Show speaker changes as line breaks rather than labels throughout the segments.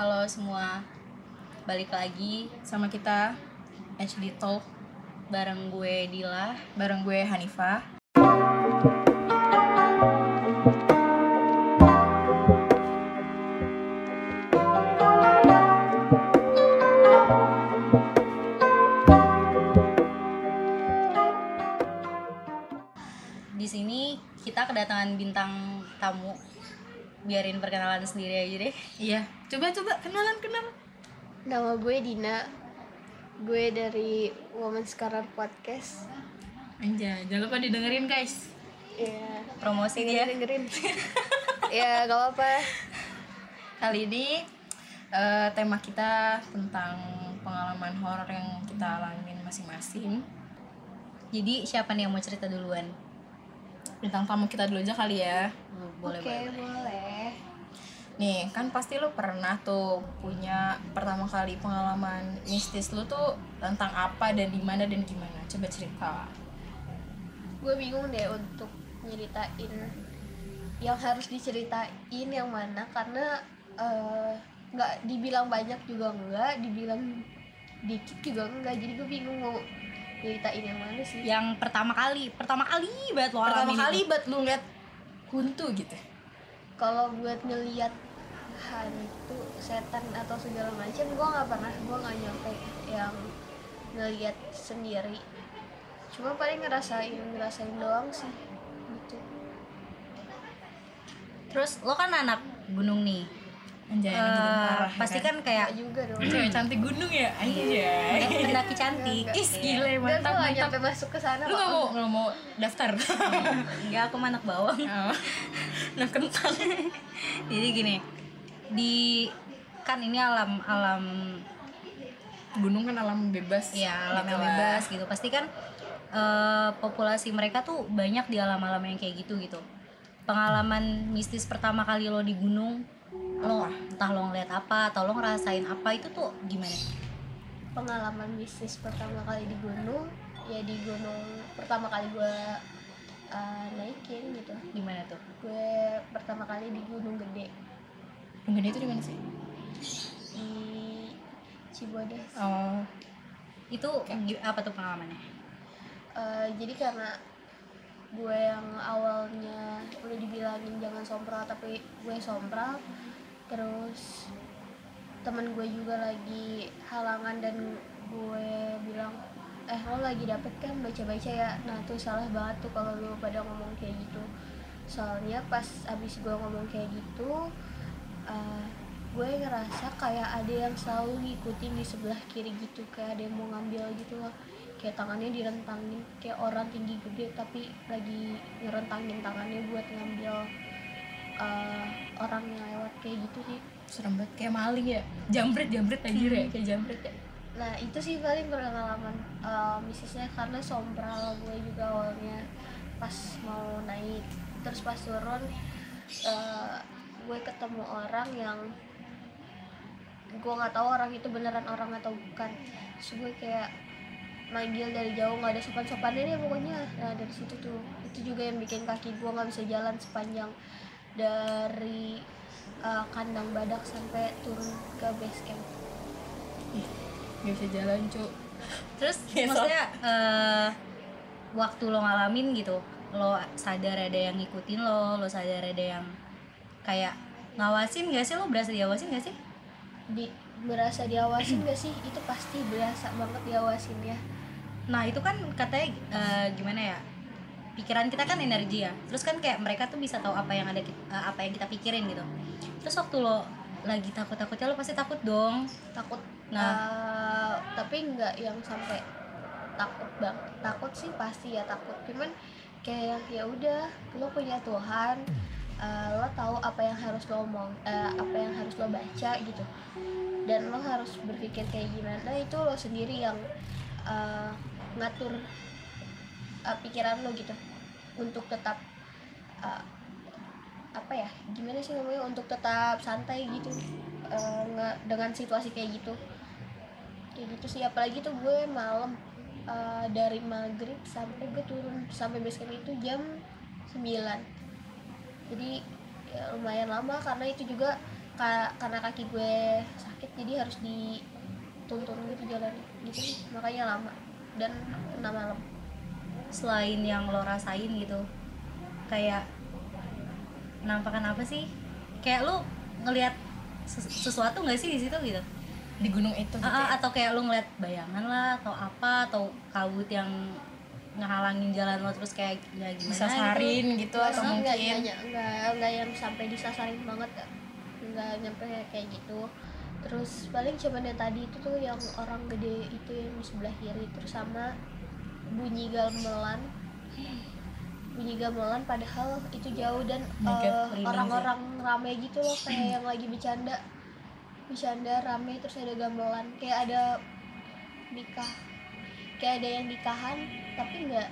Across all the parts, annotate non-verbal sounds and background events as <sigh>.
Halo semua, balik lagi sama kita HD Talk bareng gue Dila,
bareng gue Hanifah.
Di sini kita kedatangan bintang tamu. Biarin perkenalan sendiri aja deh.
Iya, coba-coba kenalan kenalan.
Nama gue Dina. Gue dari Woman Scholar Podcast.
Anjay, jangan lupa didengerin guys.
Iya.
Promosi dia.
Dengerin. ya, <laughs> gak apa-apa.
Kali ini eh, tema kita tentang pengalaman horor yang kita alamin masing-masing.
Jadi siapa nih yang mau cerita duluan?
Bintang tamu kita dulu aja kali ya.
Boleh
Oke,
boleh.
boleh.
Nih, kan pasti lo pernah tuh punya pertama kali pengalaman mistis lo tuh tentang apa dan di mana dan gimana. Coba cerita.
Gue bingung deh untuk nyeritain yang harus diceritain yang mana karena eh, nggak dibilang banyak juga enggak, dibilang dikit juga enggak. Jadi gue bingung mau nyeritain yang mana sih.
Yang pertama kali, pertama kali banget lo
Pertama kali buat lo ngeliat kuntu gitu.
kalau buat ngeliat hantu setan atau segala macam gue nggak pernah gue nggak nyampe yang ngeliat sendiri cuma paling ngerasain ngerasain doang sih gitu
Terus lo kan anak gunung nih.
Anjay, gunung parah, ya
pasti kan kayak
Nggak juga dong
cewek cantik gunung ya anjay
eh, pendaki cantik.
Enggak,
Iya.
Dan gue
mantap mantap
nyampe masuk ke sana
lu
kok.
nggak mau nggak mau daftar
Enggak, aku anak bawang.
oh. nah kentang <laughs>
Jadi gini, di kan ini alam alam
gunung kan alam bebas
ya alam
gitu
yang bebas gitu. Pasti kan eh, populasi mereka tuh banyak di alam-alam yang kayak gitu gitu. Pengalaman mistis pertama kali lo di gunung, lo entah lo ngeliat apa atau lo ngerasain apa itu tuh gimana?
pengalaman bisnis pertama kali di gunung ya di gunung pertama kali gue uh, naikin gitu
Gimana tuh?
gue pertama kali di gunung gede
Gede itu di mana sih?
Di Cibodas.
Oh.
Itu gi- apa tuh pengalamannya?
Eh, jadi karena gue yang awalnya udah dibilangin jangan sompral tapi gue sompral terus temen gue juga lagi halangan dan gue bilang eh lo lagi dapet kan baca-baca ya? Nah tuh salah banget tuh kalau lu pada ngomong kayak gitu. Soalnya pas abis gue ngomong kayak gitu eh, gue ngerasa kayak ada yang selalu ngikutin di sebelah kiri gitu kayak ada yang mau ngambil gitu loh. Kayak tangannya direntangin kayak orang tinggi gede tapi lagi ngerentangin tangannya buat ngambil eh, orang yang lewat kayak gitu sih.
Serem banget kayak maling ya. Jambret jambret anjir ya kayak jambret ya.
Nah itu sih paling pengalaman uh, misisnya karena sompral gue juga awalnya pas mau naik. Terus pas turun uh, gue ketemu orang yang gue nggak tahu orang itu beneran orang atau bukan. Terus gue kayak manggil dari jauh nggak ada sopan sopannya deh pokoknya. Nah dari situ tuh itu juga yang bikin kaki gue nggak bisa jalan sepanjang dari uh, kandang badak sampai turun ke base camp.
Ih gak bisa jalan cuk.
Terus <laughs>
Ya,
maksudnya eh, waktu lo ngalamin gitu, lo sadar ada yang ngikutin lo, lo sadar ada yang kayak ngawasin gak sih lo berasa diawasin gak sih?
di berasa diawasin gak sih itu pasti berasa banget diawasin ya
Nah itu kan katanya eh, gimana ya? Pikiran kita kan energi ya. Terus kan kayak mereka tuh bisa tahu apa yang ada eh, apa yang kita pikirin gitu. Terus waktu lo lagi takut-takutnya lo pasti takut dong.
takut
Nah.
eh, tapi nggak yang sampai takut bang takut sih pasti ya takut cuman kayak ya udah lo punya Tuhan eh, lo tahu apa yang harus lo omong eh, apa yang harus lo baca gitu. Dan lo harus berpikir kayak gimana itu lo sendiri yang eh, ngatur eh, pikiran lo gitu. Untuk tetap eh, apa ya gimana sih namanya untuk tetap santai gitu nge- dengan situasi kayak gitu. Kayak gitu sih apalagi tuh gue malam eh, dari maghrib sampai gue turun sampai base camp itu jam 9 jadi ya lumayan lama karena itu juga ka- karena kaki gue sakit jadi harus dituntun gitu jalan gitu. Makanya lama dan kena malam.
Selain yang lo rasain gitu kayak nampakan apa sih? Kayak lo ngelihat ses- sesuatu nggak sih di situ gitu?
Di gunung itu gitu ya.
atau kayak lo ngeliat bayangan lah atau apa atau kabut yang ngehalangin jalan lo terus kayak ya gimana
disasarin gitu, atau
Masih enggak,
mungkin?
enggak, enggak, enggak yang sampai disasarin banget enggak. nyampe kayak gitu. Terus paling cuma dari tadi itu tuh yang orang gede itu yang di sebelah kiri terus sama bunyi gamelan. Bunyi gamelan padahal itu jauh dan eh,
merinding sih.
orang-orang rame gitu loh kayak yang lagi bercanda. Bercanda rame terus ada gamelan. Kayak ada nikah. Kayak ada yang nikahan tapi enggak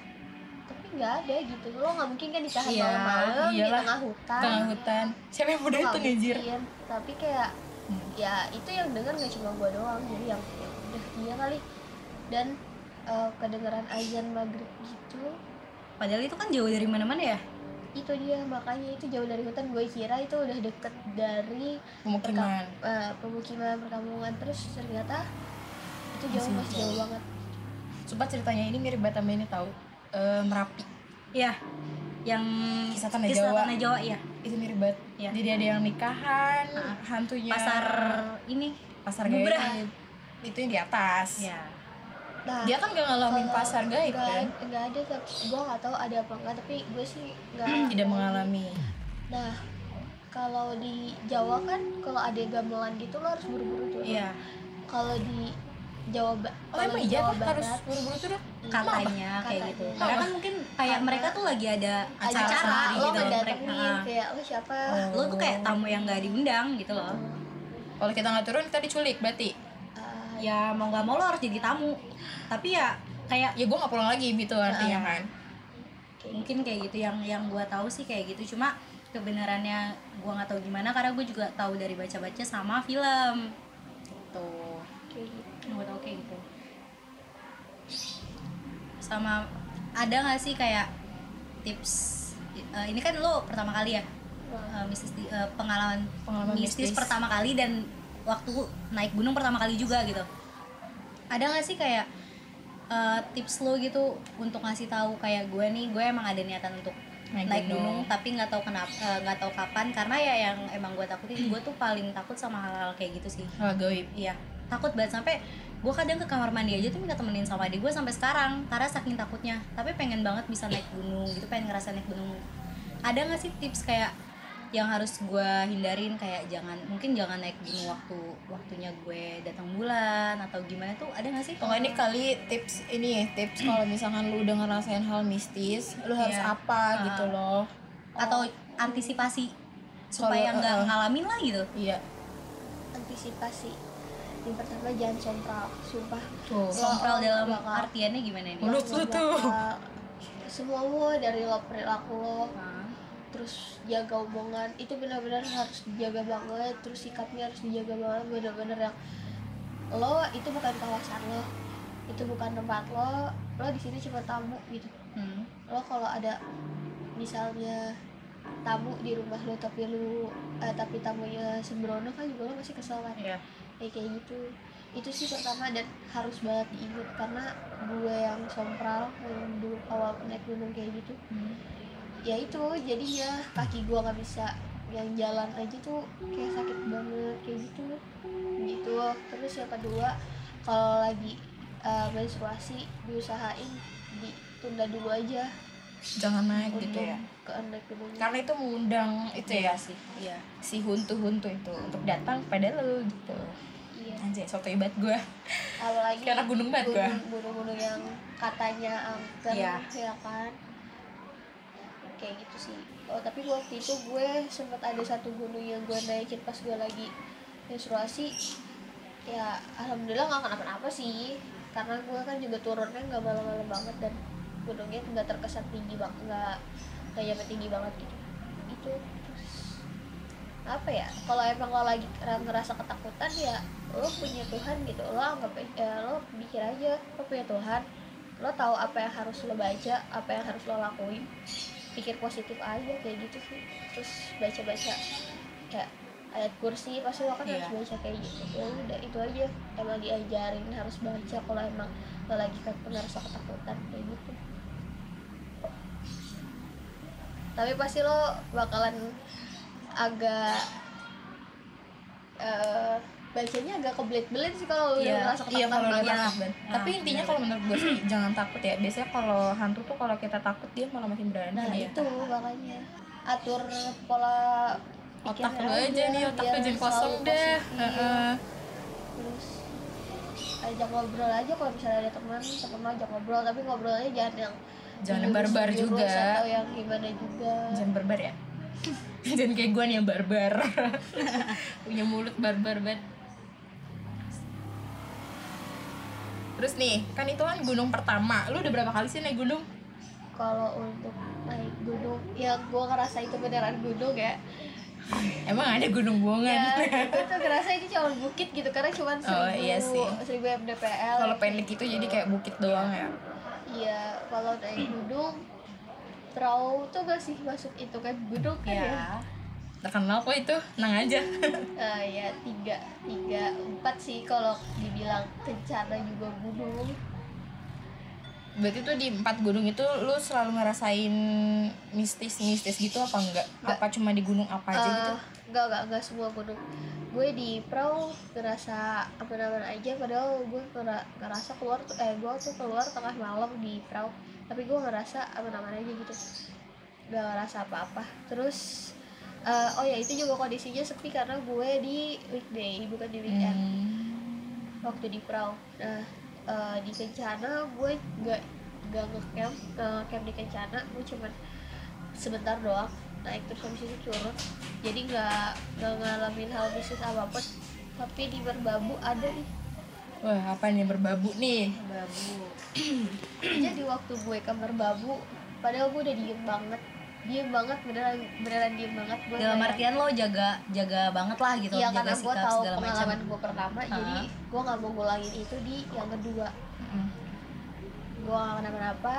tapi nggak ada gitu. Lo nggak mungkin kan nikahan
Iya,
malam-malam di tengah hutan.
Tengah hutan. Siapa yang
Nggak
itu
mungkin. tapi kayak
Hmm.
ya itu yang denger nggak cuma gua doang. Jadi yang ya udah iya kali. Dan eh, kedengeran azan maghrib gitu.
Padahal itu kan jauh dari mana-mana ya?
Itu dia makanya itu jauh dari hutan. Gue kira itu udah deket dari
pemukiman.
eh, pemukiman perkampungan. Terus ternyata itu jauh
Masih
jauh. banget
Sumpah ceritanya ini mirip Batam ini tahu Eh, merapi.
Ya yang
Kisah Tanah
Kisah
Jawa.
Tanah Jawa ya
itu mirip banget.
Iya.
jadi ada yang nikahan
Ah.
hantunya.
pasar ini
pasar gaib. Itu yang di atas.
Ya
nah
dia kan gak ngalamin pasar gaib kan?
nggak ada tapi gue nggak tahu ada apa enggak tapi gue sih nggak <clears throat>
tidak mengalami.
Nah, kalau di Jawa kan kalau ada gamelan gitu lo harus buru-buru tuh.
iya.
Kalau di Jawa Ba-
oh
kalau
emang iya
Jawa
harus buru-buru tuh Dok?
katanya kayak
Katanya.
gitu karena kan mungkin kayak mereka tuh lagi ada
Acara
acara,
lo
gitu mereka
kayak lo siapa?
Oh.
lo tuh kayak tamu yang nggak diundang gitu loh.
Kalau kita nggak turun kita diculik berarti?
Ah,
ya mau nggak mau lo harus jadi tamu. Tapi ya kayak
ya gue nggak pulang lagi gitu artinya kan.
Mungkin kayak gitu yang yang gue tahu sih kayak gitu. Cuma kebenarannya gue nggak tahu gimana karena gue juga tahu dari baca-baca sama film. Tuh
kayak gitu.
tahu kayak gitu sama ada nggak sih kayak tips eh, ini kan lo pertama kali ya eh, mistis di- eh, pengalaman
Pengalaman
mistis,
mistis.
pertama kali dan waktu naik gunung pertama kali juga gitu ada nggak sih kayak eh, tips lo gitu untuk ngasih tahu kayak gue nih gue emang ada niatan untuk
Naik
naik,
gunung.
gunung. tapi nggak tahu kenapa nggak tahu kapan karena ya yang emang gue takutin gue tuh paling takut sama hal-hal kayak gitu sih
hal gaib
iya takut banget sampai gue kadang ke kamar mandi aja tuh minta temenin sama adik gue sampai sekarang karena saking takutnya tapi pengen banget bisa naik gunung gitu pengen ngerasa naik gunung ada nggak sih tips kayak yang harus gue hindarin kayak jangan mungkin jangan naik gunung waktu waktunya gue datang bulan atau gimana tuh ada nggak sih
Oh ini kali tips ini tips kalau misalkan lu udah ngerasain hal mistis, lu harus
Iya.
apa
Ah.
gitu loh.
atau antisipasi supaya nggak
uh, uh.
ngalamin lah gitu
Iya.
antisipasi. Yang pertama jangan sompral, sumpah.
Tuh.
sompral
Lo
dalam
bakal-
artiannya gimana nih
Mulut lu tuh.
Semua dari lo perilaku lo,
Ah,
terus jaga omongan itu benar-benar harus dijaga banget terus sikapnya harus dijaga banget benar-benar yang lo itu bukan kawasan lo itu bukan tempat lo lo di sini cuma tamu gitu
hmm.
lo kalau ada misalnya tamu di rumah lo tapi lu eh, tapi tamunya sembrono kan juga lo masih kesel kan
Iya.
Kayak kayak gitu. Itu sih pertama dan harus banget diingat karena gue yang sompral yang dulu awal naik gunung kayak gitu.
Hmm.
ya itu jadinya kaki gua nggak bisa yang jalan aja tuh kayak sakit banget kayak gitu. Gitu. Terus yang kedua kalau lagi uh, menstruasi diusahain ditunda dulu aja
Jangan naik gitu. ya. Karena itu mengundang itu ya
sih iya.
si huntu-huntu itu untuk datang pada lu gitu.
iya.
Anjay, soto ibat gue.
apalagi
anak gunung banget
gunung- gunung-gunung yang katanya angker
Iya.
ya kan? Kayak gitu sih. Oh tapi waktu itu gue sempat ada satu gunung yang gue naikin pas gue lagi menstruasi. Ya alhamdulillah nggak kenapa-napa sih. Karena gue kan juga turunnya nggak malam-malam banget dan gunungnya nggak terkesan tinggi banget nggak nggak nyampe tinggi banget gitu. Itu terus apa ya kalau emang lo lagi ngerasa ketakutan ya lo punya Tuhan gitu. Lo anggap ya, lo pikir aja lo punya Tuhan lo tahu apa yang harus lo baca apa yang harus lo lakuin pikir positif aja kayak gitu sih. Terus baca baca kayak ayat kursi pasti lo kan harus
Iya.
baca kayak gitu. Ya udah itu aja. Emang diajarin harus baca kalau emang lo lagi kan ngerasa ketakutan kayak gitu tapi pasti lo bakalan agak eh bacanya agak kebelit-belit sih kalau lo udah
Iya,
ngerasa
iya
ketakutan
kalau udah
banget.
takut.
Nah,
tapi intinya kalau menurut gue sih <clears throat> jangan takut ya biasanya kalau hantu tuh kalau kita takut dia malah makin berani
nah
dia
itu makanya atur pola
otak lu aja nih otak lu
biar
jangan kosong deh. Heeh.
terus ajak ngobrol aja kalau misalnya ada teman teman lo ajak ngobrol tapi ngobrolnya jangan yang
Jangan yang barbar juga.
atau yang gimana juga.
Jangan barbar ya. <laughs> Jangan kayak gue nih yang barbar. <laughs> Punya mulut barbar banget. Terus nih kan itu kan gunung pertama. Lu udah berapa kali sih naik gunung?
Kalau untuk naik gunung yang gua ngerasa itu beneran gunung ya. <laughs>
Emang ada gunung buangan
ya gue tuh ngerasa itu cuma bukit gitu karena cuma seribu
Oh, iya sih.
seribu mdpl
kalau pendek itu jadi kayak bukit doang ya
iya kalau naik gunung perahu tuh masih masuk itu kan? Gunung kan ya,
ya? Terkenal kok itu nang aja. <laughs>
Ah, ya tiga tiga empat sih kalau dibilang kencana juga gunung
berarti tuh di empat gunung itu lu selalu ngerasain mistis mistis gitu apa enggak? Apa cuma di gunung apa aja gitu?
Eh, enggak enggak enggak semua gunung. Gue di perahu ngerasa aman-aman aja padahal gue ngera- ngerasa keluar tuh eh gue tuh keluar tengah malam di perahu tapi gue ngerasa aman-aman aja gitu. Gak ngerasa apa-apa. Terus eh, oh ya itu juga kondisinya sepi karena gue di weekday bukan di weekend.
Hmm.
waktu di perahu nah eh, di kencana gue gak gak ngecamp ngecamp di kencana gue cuman sebentar doang naik terus habis itu turun jadi nggak nggak ngalamin hal bisnis apa pun tapi di merbabu ada nih.
Wah apa nih berbabu nih?
Babu <clears throat>
jadi waktu gue ke merbabu padahal gue udah diem banget diem banget beneran beneran diem banget gue
dalam
kayak-
artian lo jaga jaga banget lah gitu
Iya
jaga
karena gue tahu pengalaman gue pertama jadi
Ah.
gue nggak mau ngulangin itu di yang kedua. Gue gak kenapa-napa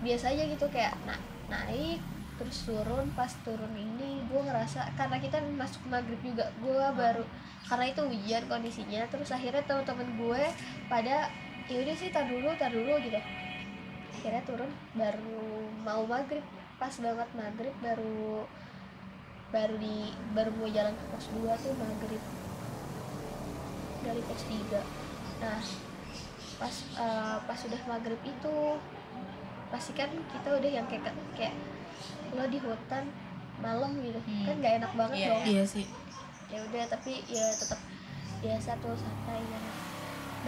biasa aja gitu kayak na- naik terus turun pas turun ini gue ngerasa karena kita masuk maghrib juga gue baru karena itu hujan kondisinya terus akhirnya teman-teman gue pada yaudah sih tar dulu tar dulu gitu. Akhirnya turun baru mau maghrib pas banget maghrib baru baru di baru mau jalan ke pos 2 tuh maghrib. Dari pos 3 nah pas eh, pas sudah maghrib itu pasti kan kita udah yang kayak kayak lo di hutan malam gitu.
Hmm.
kan gak enak banget
Iya,
dong.
iya sih.
Ya udah tapi ya tetap biasa tuh santai ya.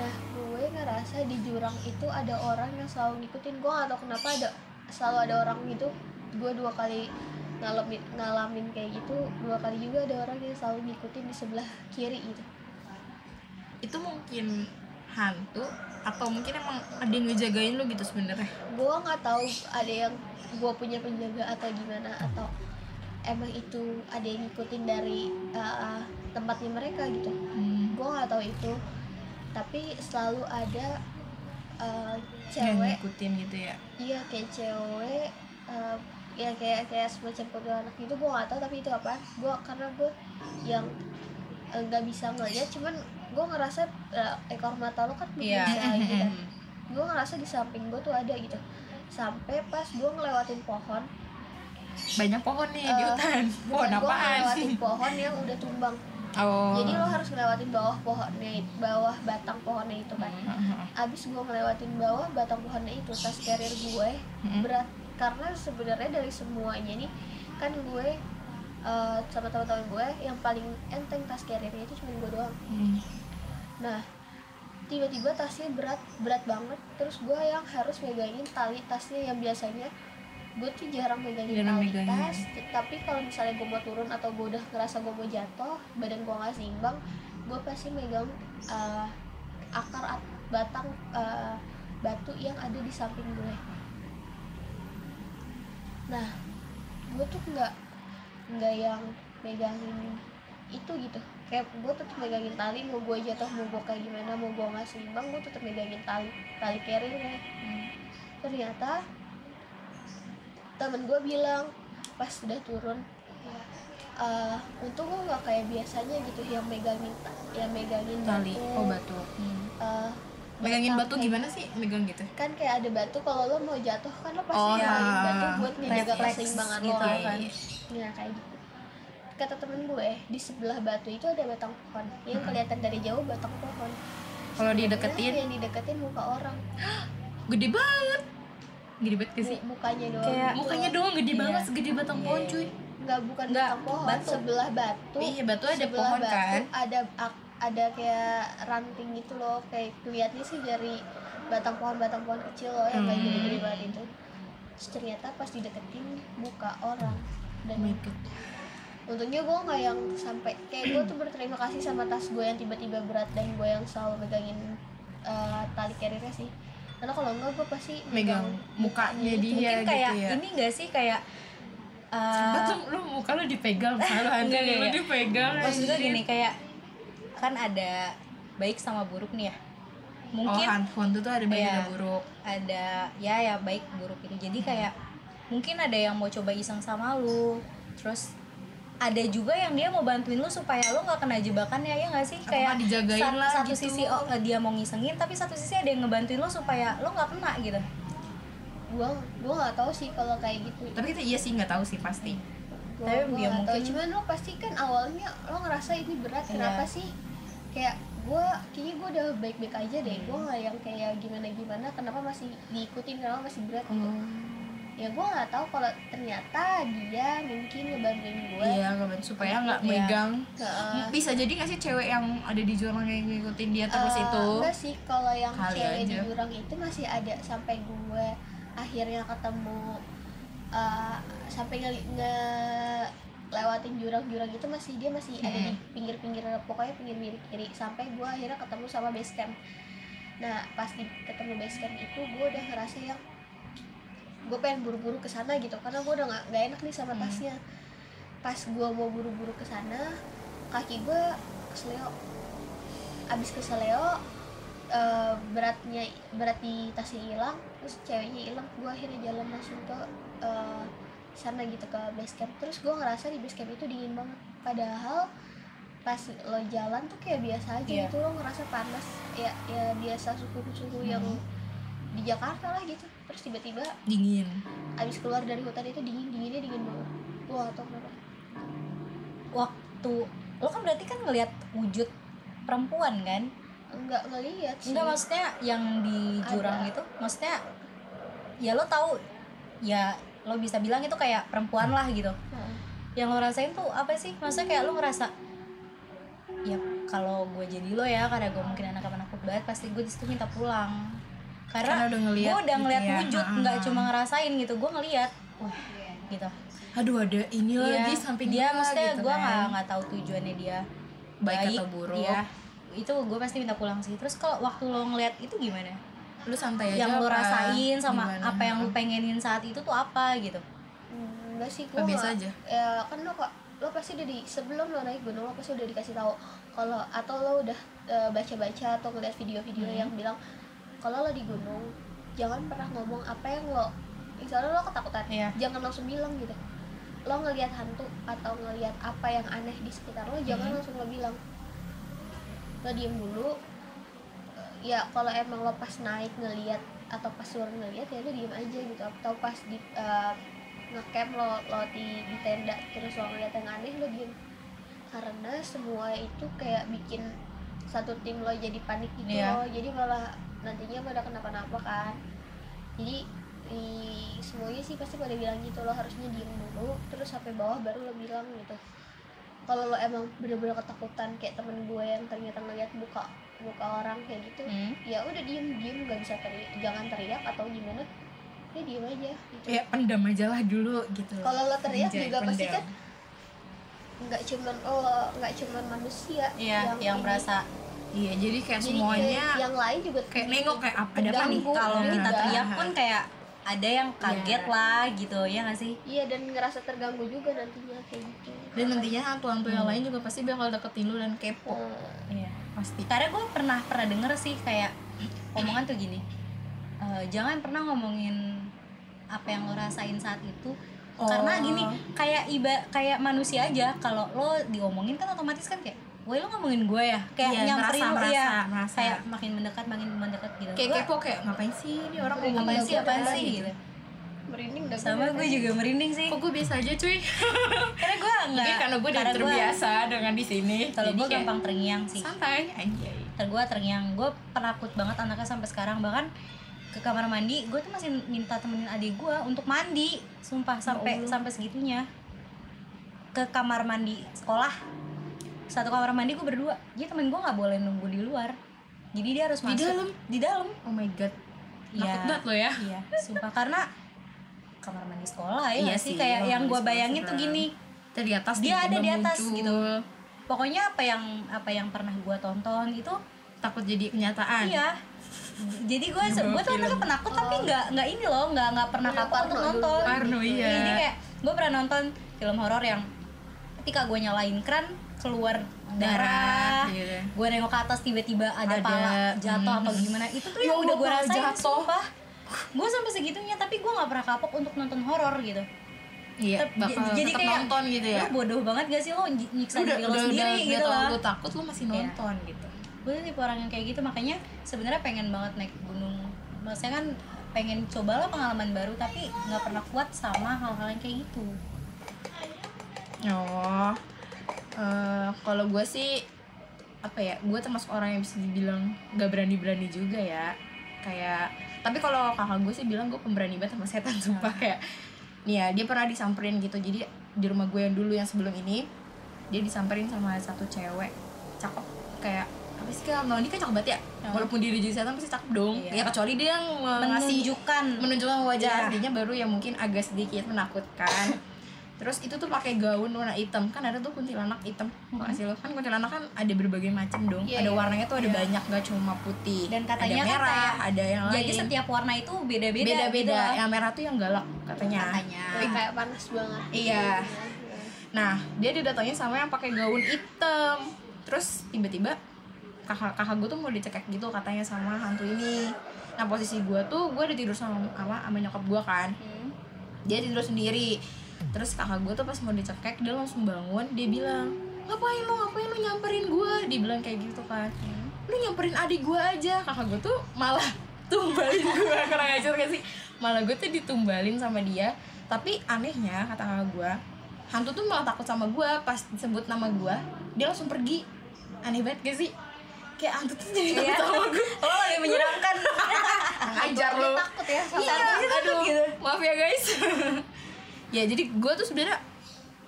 Nah gue ngerasa di jurang itu ada orang yang selalu ngikutin. Gue gak tau kenapa ada selalu ada orang gitu gue dua kali ngalamin ngalamin kayak gitu dua kali juga ada orang yang selalu ngikutin di sebelah kiri gitu.
Itu mungkin hantu atau mungkin emang ada yang ngejagain lu gitu sebenarnya?
Gue nggak tahu ada yang gue punya penjaga atau gimana atau emang itu ada yang ngikutin dari uh, tempatnya mereka gitu.
Hmm.
gue nggak tahu itu. Tapi selalu ada uh,
yang
cewek
ngikutin gitu ya?
Iya kayak cewek uh, ya kayak kayak semacam kuntilanak gitu gue nggak tahu tapi itu apa gue karena gue yang uh, nggak bisa ngeliat cuman gue ngerasa uh, ekor mata lo kan
Iya.
bisa gitu kan. <laughs> Gue ngerasa di samping gue tuh ada gitu. Sampai pas gue ngelewatin pohon.
Banyak pohon nih di
Eh,
hutan. <laughs> Pohon
gue ngelewatin pohon yang udah tumbang.
Oh.
Jadi lo harus ngelewatin bawah pohonnya bawah batang pohonnya itu kan. Abis gue ngelewatin bawah batang pohonnya itu tas carrier gue
Mm-mm.
berat karena sebenarnya dari semuanya nih kan gue eh, sama teman-teman gue yang paling enteng tas carriernya itu cuma gue doang
Hmm.
nah tiba-tiba tasnya berat berat banget terus gue yang harus megangin tali tasnya yang biasanya gue tuh jarang megangin
Jarang
tali
megangin.
tas tapi kalau misalnya gue mau turun atau gue udah ngerasa gue mau jatuh badan gue nggak seimbang gue pasti megang eh, akar at- batang eh, batu yang ada di samping gue nah gue tuh nggak nggak yang megangin itu gitu. Kayak gue tetap megangin tali mau gue jatuh mau gue kayak gimana mau gue nggak seimbang gue tetap megangin tali tali carrier ternyata temen gue bilang pas sudah turun eh, untung gue nggak kayak biasanya gitu yang megangin yang megangin
tali
batu,
oh batu.
Eh,
megangin batu gimana sih megang gitu?
Kan kayak ada batu kalau lo mau jatuh kan lo pasti
Oh, ya.
batu buat menjaga keseimbangan
gitu
lo
Iya,
kan.
iya.
ya kayak gitu. Kata temen gue di sebelah batu itu ada batang pohon. Yang kelihatan dari jauh batang pohon.
Kalau dideketin?
yang dideketin muka orang? <gasps>
Gede banget. Gede banget gak sih?
Mu- mukanya doang
Kayak-
mukanya doang gede
Iya.
banget segede batang
Iya,
pohon
iya.
cuy.
Nggak bukan
Nggak,
batang pohon
batu.
sebelah batu.
Iya batu ada
sebelah
pohon
batu
kan?
ada ak- ada kayak ranting gitu loh kayak kelihatannya sih dari batang pohon batang pohon kecil loh yang kayak
Hmm.
gede-gede banget itu Terus ternyata pas dideketin muka orang dan
Oh
untungnya gue nggak yang sampai kayak gue tuh berterima kasih sama tas gue yang tiba-tiba berat dan gue yang selalu megangin uh, tali carrier sih karena kalau enggak gue pasti
megang mukanya
gitu.
dia
mungkin
gitu
kayak
ya
ini gak sih kayak uh,
Betul, lu muka lu dipegang
enggak,
lu <laughs> dipegang
maksud gue
anjing.
gini kayak kan ada baik sama buruk nih ya mungkin
oh hantu hantu tuh ada baik
Iya.
ada buruk
ada ya ya baik buruk itu jadi kayak mungkin ada yang mau coba iseng sama lu terus ada juga yang dia mau bantuin lu supaya lu nggak kena jebakannya ya nggak sih
Atau
kayak
dijagain
sat-
lah
satu
gitu.
sisi oh, dia mau ngisengin tapi satu sisi ada yang ngebantuin lu supaya lu nggak kena gitu
gue gue nggak tahu sih kalau kayak gitu
tapi kita iya sih nggak tahu sih pasti
Gua-
Tapi
gua
ya
nggak tahu.
mungkin-
cuman lo pasti kan awalnya lo ngerasa ini berat
Iya.
kenapa sih kayak gue kayaknya gue udah baik-baik aja deh gue nggak yang kayak gimana gimana kenapa masih diikutin kenapa masih berat gitu ya gue nggak tahu kalau ternyata dia mungkin ngebantuin gue
iya nggak bantu supaya nggak
Iya.
megang
Heeh.
bisa jadi nggak sih cewek yang ada di jurang yang ngikutin dia terus
Eh,
itu
enggak sih kalau yang
Kali
cewek di
aja.
jurang itu masih ada sampai gue akhirnya ketemu eh, sampai nge, nge- lewatin jurang-jurang itu masih dia masih ada di pinggir-pinggir pokoknya pinggir kiri. Sampai gue akhirnya ketemu sama base camp. Nah pas di ketemu base camp itu gue udah ngerasa yang gue pengen buru-buru ke sana gitu karena gue udah nggak nggak enak nih sama tasnya. Pas gue mau buru-buru ke sana kaki gue kesleo abis kesleo eh, beratnya berat di tasnya hilang terus ceweknya hilang gue akhirnya jalan langsung ke eh, sana gitu ke base camp. Terus gue ngerasa di base camp itu dingin banget. Padahal pas lo jalan tuh kayak biasa aja
Iya.
gitu lo ngerasa panas. Ya ya biasa suhu suhu yang di Jakarta lah gitu. Terus tiba-tiba
dingin.
abis keluar dari hutan itu dingin dinginnya dingin banget. Gue gak tau kenapa.
Waktu lo kan berarti kan ngelihat wujud perempuan kan?
Enggak ngelihat sih.
Enggak maksudnya yang di jurang
Ada.
itu maksudnya ya lo tahu ya lo bisa bilang itu kayak perempuan lah gitu
Heeh.
yang lo rasain tuh apa sih maksudnya kayak lo ngerasa ya kalau gue jadi lo ya karena gue mungkin anak anak banget pasti gue di situ minta pulang
Karena
karena,
udah ngeliat
gue udah
gitu
ngeliat
ya.
wujud
Ha-ha.
nggak cuma ngerasain gitu gue ngeliat wah gitu
aduh ada ini
Iya,
lagi samping
dia maksudnya
gitu
gue
kan.
nggak nggak tahu tujuannya dia
baik, atau buruk
iya. itu gue pasti minta pulang sih terus kalau waktu lo ngeliat itu gimana
lu santai aja
yang lo
apa?
rasain sama
Gimana?
apa yang lo pengenin saat itu tuh apa gitu
Hmm, enggak sih gue
Apa biasa aja?
ya kan lo kok lo pasti udah di sebelum lo naik gunung lo pasti udah dikasih tahu kalau atau lo udah eh, baca-baca atau ngeliat video-video
Hmm.
yang bilang kalau lo di gunung jangan pernah ngomong apa yang lo misalnya lo ketakutan
Iya.
jangan langsung bilang gitu lo ngelihat hantu atau ngelihat apa yang aneh di sekitar lo jangan
Hmm.
langsung lo bilang lo diem dulu ya kalau emang lo pas naik ngelihat atau pas turun ngelihat ya lo diem aja gitu. Atau pas di eh, ngecamp lo lo di, di tenda terus lo ngeliat yang aneh lo diem. Karena semua itu kayak bikin satu tim lo jadi panik gitu
Iya.
loh. Jadi malah nantinya pada kenapa-napa kan. Jadi di semuanya sih pasti pada bilang gitu lo harusnya diem dulu terus sampai bawah baru lo bilang gitu. Kalau lo emang bener-bener ketakutan kayak temen gue yang ternyata ngeliat muka muka orang kayak gitu
Hmm.
ya udah diem diem nggak bisa teriak jangan teriak atau gimana ya diem aja gitu
ya pendam aja lah dulu gitu
kalau lo teriak
Anjay,
juga pasti
pendam.
kan nggak cuman oh nggak cuman manusia
iya yang,
ini.
merasa
iya jadi kayak
Jadi
semuanya
kayak yang lain juga
kayak nengok kayak apa ada apa nih
kalau
Iya.
kita teriak pun kayak ada yang kaget
Iya.
lah gitu ya nggak sih?
Iya dan ngerasa terganggu juga nantinya kayak gitu.
Dan nantinya hantu-hantu yang lain juga pasti bakal deketin lu dan kepo.
Eh,
iya.
Pasti.
Karena gue pernah pernah denger sih kayak <clears throat> omongan tuh gini "Eh, jangan pernah ngomongin apa yang lo rasain saat itu.
Oh.
karena gini kayak iba kayak manusia aja kalau lo diomongin kan otomatis kan kayak Woi lo ngomongin gue ya? Kayak
Iya,
nyamperin
merasa,
lo ya
merasa, merasa.
kayak makin mendekat makin mendekat gitu.
Kayak kepo kayak ngapain sih ini orang
Ngapain
ngomongin
apaan sih
gue
apaan
kan?"
sih? gitu.
Merinding dah
sama gue juga merinding sih.
Kok gue biasa aja cuy? <laughs>
Karena gue nggak
mungkin karena gue udah
karena gua-
terbiasa dengan di sini.
Kalau gue gampang terngiang sih.
santai anjay.
Ntar gue terngiang. Gue penakut banget anaknya sampai sekarang. Bahkan ke kamar mandi gue tuh masih minta temenin adik gue untuk mandi. Sumpah sampai sampai segitunya. Ke kamar mandi sekolah satu kamar mandi gue berdua jadi temen gue nggak boleh nunggu di luar jadi dia harus
Di
masuk
dalam?
di dalam
oh my god
Iya.
takut banget lo ya
iya sumpah karena kamar mandi sekolah ya
Iya
sih kayak yang gue
sekolah
bayangin tuh gini
di atas
Dia ada di atas
muncul.
gitu. pokoknya apa yang apa yang pernah gue tonton itu
takut jadi kenyataan
Iya. Jadi gue gue tuh anaknya penakut tapi nggak nggak ini loh nggak nggak pernah
Iya,
kapok untuk nonton.
Parno, iya.
Jadi kayak gue pernah nonton film horor yang ketika gue nyalain kran keluar darah.
Darah, iya.
Gue nengok ke atas tiba-tiba ada,
Ada,
pala jatuh
hmm.
apa gimana. Itu tuh
Ya
yang udah gue rasain
jatuh.
sumpah. Gue sampai segitunya tapi gue nggak pernah kapok untuk nonton horor gitu.
iya
Tep-
bakal
jadi
tetap
kayak
nonton gitu ya
Lu bodoh banget gak sih lo ny- nyiksa
udah
diri lo
udah
sendiri
udah,
gitu loh.
lu takut lu masih
Iya.
nonton gitu
gue tipe orang yang kayak gitu makanya sebenarnya pengen banget naik gunung maksudnya kan pengen cobalah pengalaman baru tapi nggak pernah kuat sama hal-hal yang kayak gitu
oh eh, kalau gue sih apa ya gue termasuk orang yang bisa dibilang gak berani berani juga ya. Kayak tapi kalau kakak gue sih bilang gue pemberani banget sama setan <laughs> sumpah. Kayak nih ya dia pernah disamperin gitu. Jadi di rumah gue yang dulu yang sebelum ini dia disamperin sama satu cewek. Cakep. Kayak apa sih kan dia kan cakep banget ya? Walaupun dia jadi setan pasti cakep dong.
Iya.
ya kecuali dia yang ngasih
menunjukkan.
menunjukkan wajah
Iya.
aslinya baru yang mungkin agak sedikit menakutkan <laughs> terus itu tuh pakai gaun warna hitam. Kan ada tuh kuntilanak hitam mm sih lo? Kan kuntilanak kan ada berbagai macam dong.
Iya,
ada
iya.
warnanya tuh ada
Iya.
banyak gak cuma putih.
Dan katanya
ada
kan
merah
kayak
ada yang
jadi
lain.
setiap warna itu beda-beda
beda
gitu
beda
loh.
yang merah tuh yang galak katanya.
Katanya.
Kayak kayak panas banget.
Iya. nah dia didatengin sama yang pakai gaun hitam. Terus tiba-tiba kakak kakak gue tuh mau dicekek gitu katanya sama hantu ini. Nah posisi gue tuh gue udah tidur sama sama, sama nyokap gue kan.
Hmm.
dia tidur sendiri terus kakak gue tuh pas mau dicekek dia langsung bangun dia bilang ngapain lo ngapain lo nyamperin gue dia bilang kayak gitu kan. Lu nyamperin adik gue aja. Kakak gue tuh malah <laughs> tumbalin gue kurang ajar gak sih? Malah gue tuh ditumbalin sama dia. Tapi anehnya kata kakak gue hantu tuh malah takut sama gue pas disebut nama gue dia langsung pergi. Aneh banget gak sih? Kayak hantu tuh jadi
Iya.
takut sama gue
oh lebih menyeramkan <laughs>
ajar lo
takut ya. Sama
iya aduh maaf ya guys <laughs> ya jadi gue tuh sebenarnya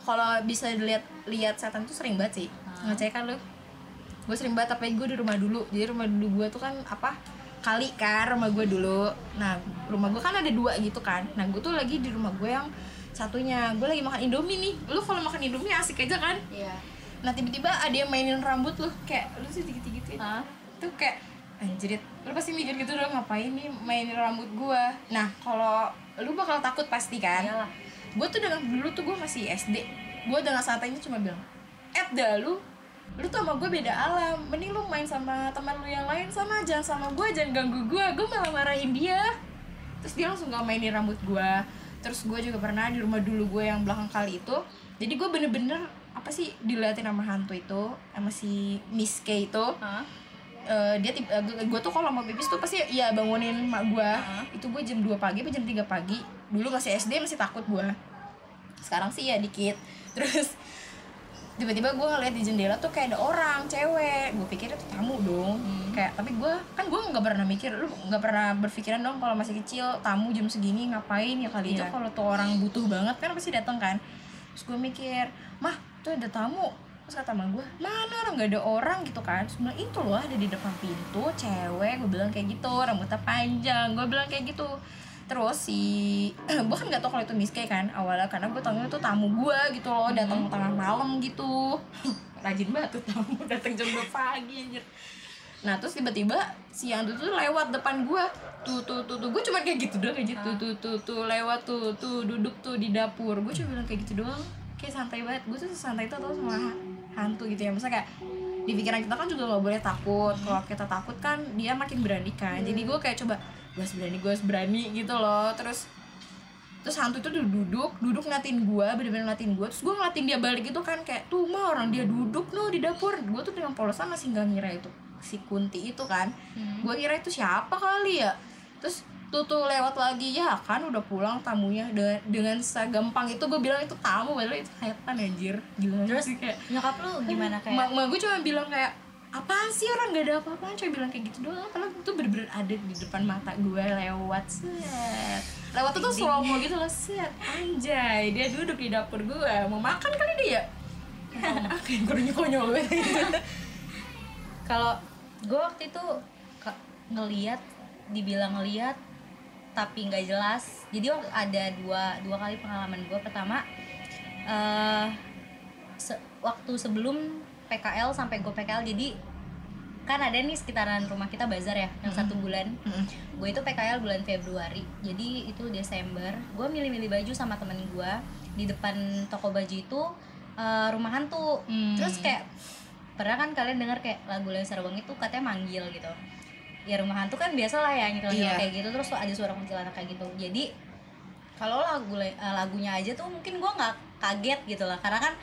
kalau bisa dilihat lihat setan tuh sering banget sih. Ngecek kan lo gue sering banget tapi gue di rumah dulu. Jadi rumah dulu gue tuh kan apa? Kali kan rumah gue dulu. Nah rumah gue kan ada dua gitu kan. Nah gue tuh lagi di rumah gue yang satunya. Gue lagi makan indomie nih. Lu kalau makan indomie asik aja kan?
Iya.
Nah tiba-tiba ada yang mainin rambut lu. Kayak lu sih dikit-dikit gitu
Hah?
tuh kayak anjrit lu pasti mikir gitu dong ngapain nih mainin rambut gua? Nah kalau lu bakal takut pasti kan?
Iyalah.
Gue tuh dengan dulu tuh gue masih SD gue dengan santainya cuma bilang eh dah lu lu tuh sama gue beda alam. Mending lu main sama teman lu yang lain sana jangan sama gue jangan ganggu gue gue malah marahin dia. Terus dia langsung gak mainin rambut gue terus gue juga pernah di rumah dulu gue yang belakang kali itu. Jadi gue bener-bener apa sih diliatin sama hantu itu sama si Miss K itu.
Hah?
Eh, dia tiba gue tuh kalau mau pipis tuh pasti ya bangunin mak gue itu gue jam 2 pagi apa jam 3 pagi dulu masih SD masih takut gue sekarang sih ya dikit. <laughs> Terus tiba-tiba gue ngeliat di jendela tuh kayak ada orang cewek. Gue pikir itu tamu dong. Kayak tapi gue kan gue nggak pernah mikir lu nggak pernah berpikiran dong kalau masih kecil tamu jam segini ngapain ya kali? Itu
Iya.
kalau tuh orang butuh banget kan pasti datang kan. Terus gue mikir mah tuh ada tamu. Terus kata mama gue mana orang nggak ada orang gitu kan. Terus bilang itu loh ada di depan pintu cewek. Gue bilang kayak gitu rambutnya panjang. Gue bilang kayak gitu terus si <clears throat> gue kan nggak tahu kalau itu miske kan awalnya karena gue tahu itu tamu gue gitu loh datang tengah malam gitu. <clears throat> Rajin banget tuh tamu <laughs> datang jam 2 pagi anjir. Nah terus tiba-tiba si yang tuh lewat depan gue tuh tuh tuh tuh. Gue cuma kayak gitu doang aja tuh tuh tuh tuh lewat tuh tuh duduk tuh di dapur. Gue cuma bilang kayak gitu doang. Kayak santai banget. Gue tuh santai itu tau sama hantu gitu ya. Masa kayak di pikiran kita kan juga nggak boleh takut. Kalau kita takut kan dia makin berani kan. Jadi gue kayak coba gue berani gue berani gitu loh. Terus terus hantu itu duduk duduk ngeliatin gue bener-bener ngeliatin gue terus gue ngeliatin dia balik gitu kan kayak tuh mah orang dia duduk no di dapur. Gue tuh dengan polosan masih nggak ngira itu si kunti itu kan.
Hmm.
gue kira itu siapa kali ya? Terus tuh tuh lewat lagi ya kan udah pulang tamunya dengan dengan segampang itu gue bilang itu tamu padahal itu setan anjir. Gila
Terus
sih kayak
nyokap lu gimana kayak?
mak gue cuma bilang kayak apaan sih orang? Gak ada apa-apaan. Cuma bilang kayak gitu doang. Padahal itu bener-bener ada di depan mata gue lewat set. Lewat tuh tuh slow mo gitu loh set. Anjay dia duduk di dapur gue. Mau makan kali dia? Kayak <laughs> konyol konyol gitu <laughs>
kalau gue waktu itu ngeliat dibilang ngeliat tapi nggak jelas. Jadi waktu ada dua dua kali pengalaman gue. Pertama eh se- waktu sebelum PKL sampai gue PKL jadi kan ada nih sekitaran rumah kita bazar ya yang satu bulan. Gue itu PKL bulan Februari jadi itu Desember. Gue milih-milih baju sama temen gue di depan toko baju itu eh, rumah hantu.
Hmm.
terus kayak pernah kan kalian dengar kayak lagu Leng Sarwang itu katanya manggil gitu. Ya rumah hantu kan biasa lah ya nyerang
Iya.
kayak gitu terus ada suara kuntilanak kayak gitu. Jadi kalau lagu eh, lagunya aja tuh mungkin gue nggak kaget gitu lah. Karena kan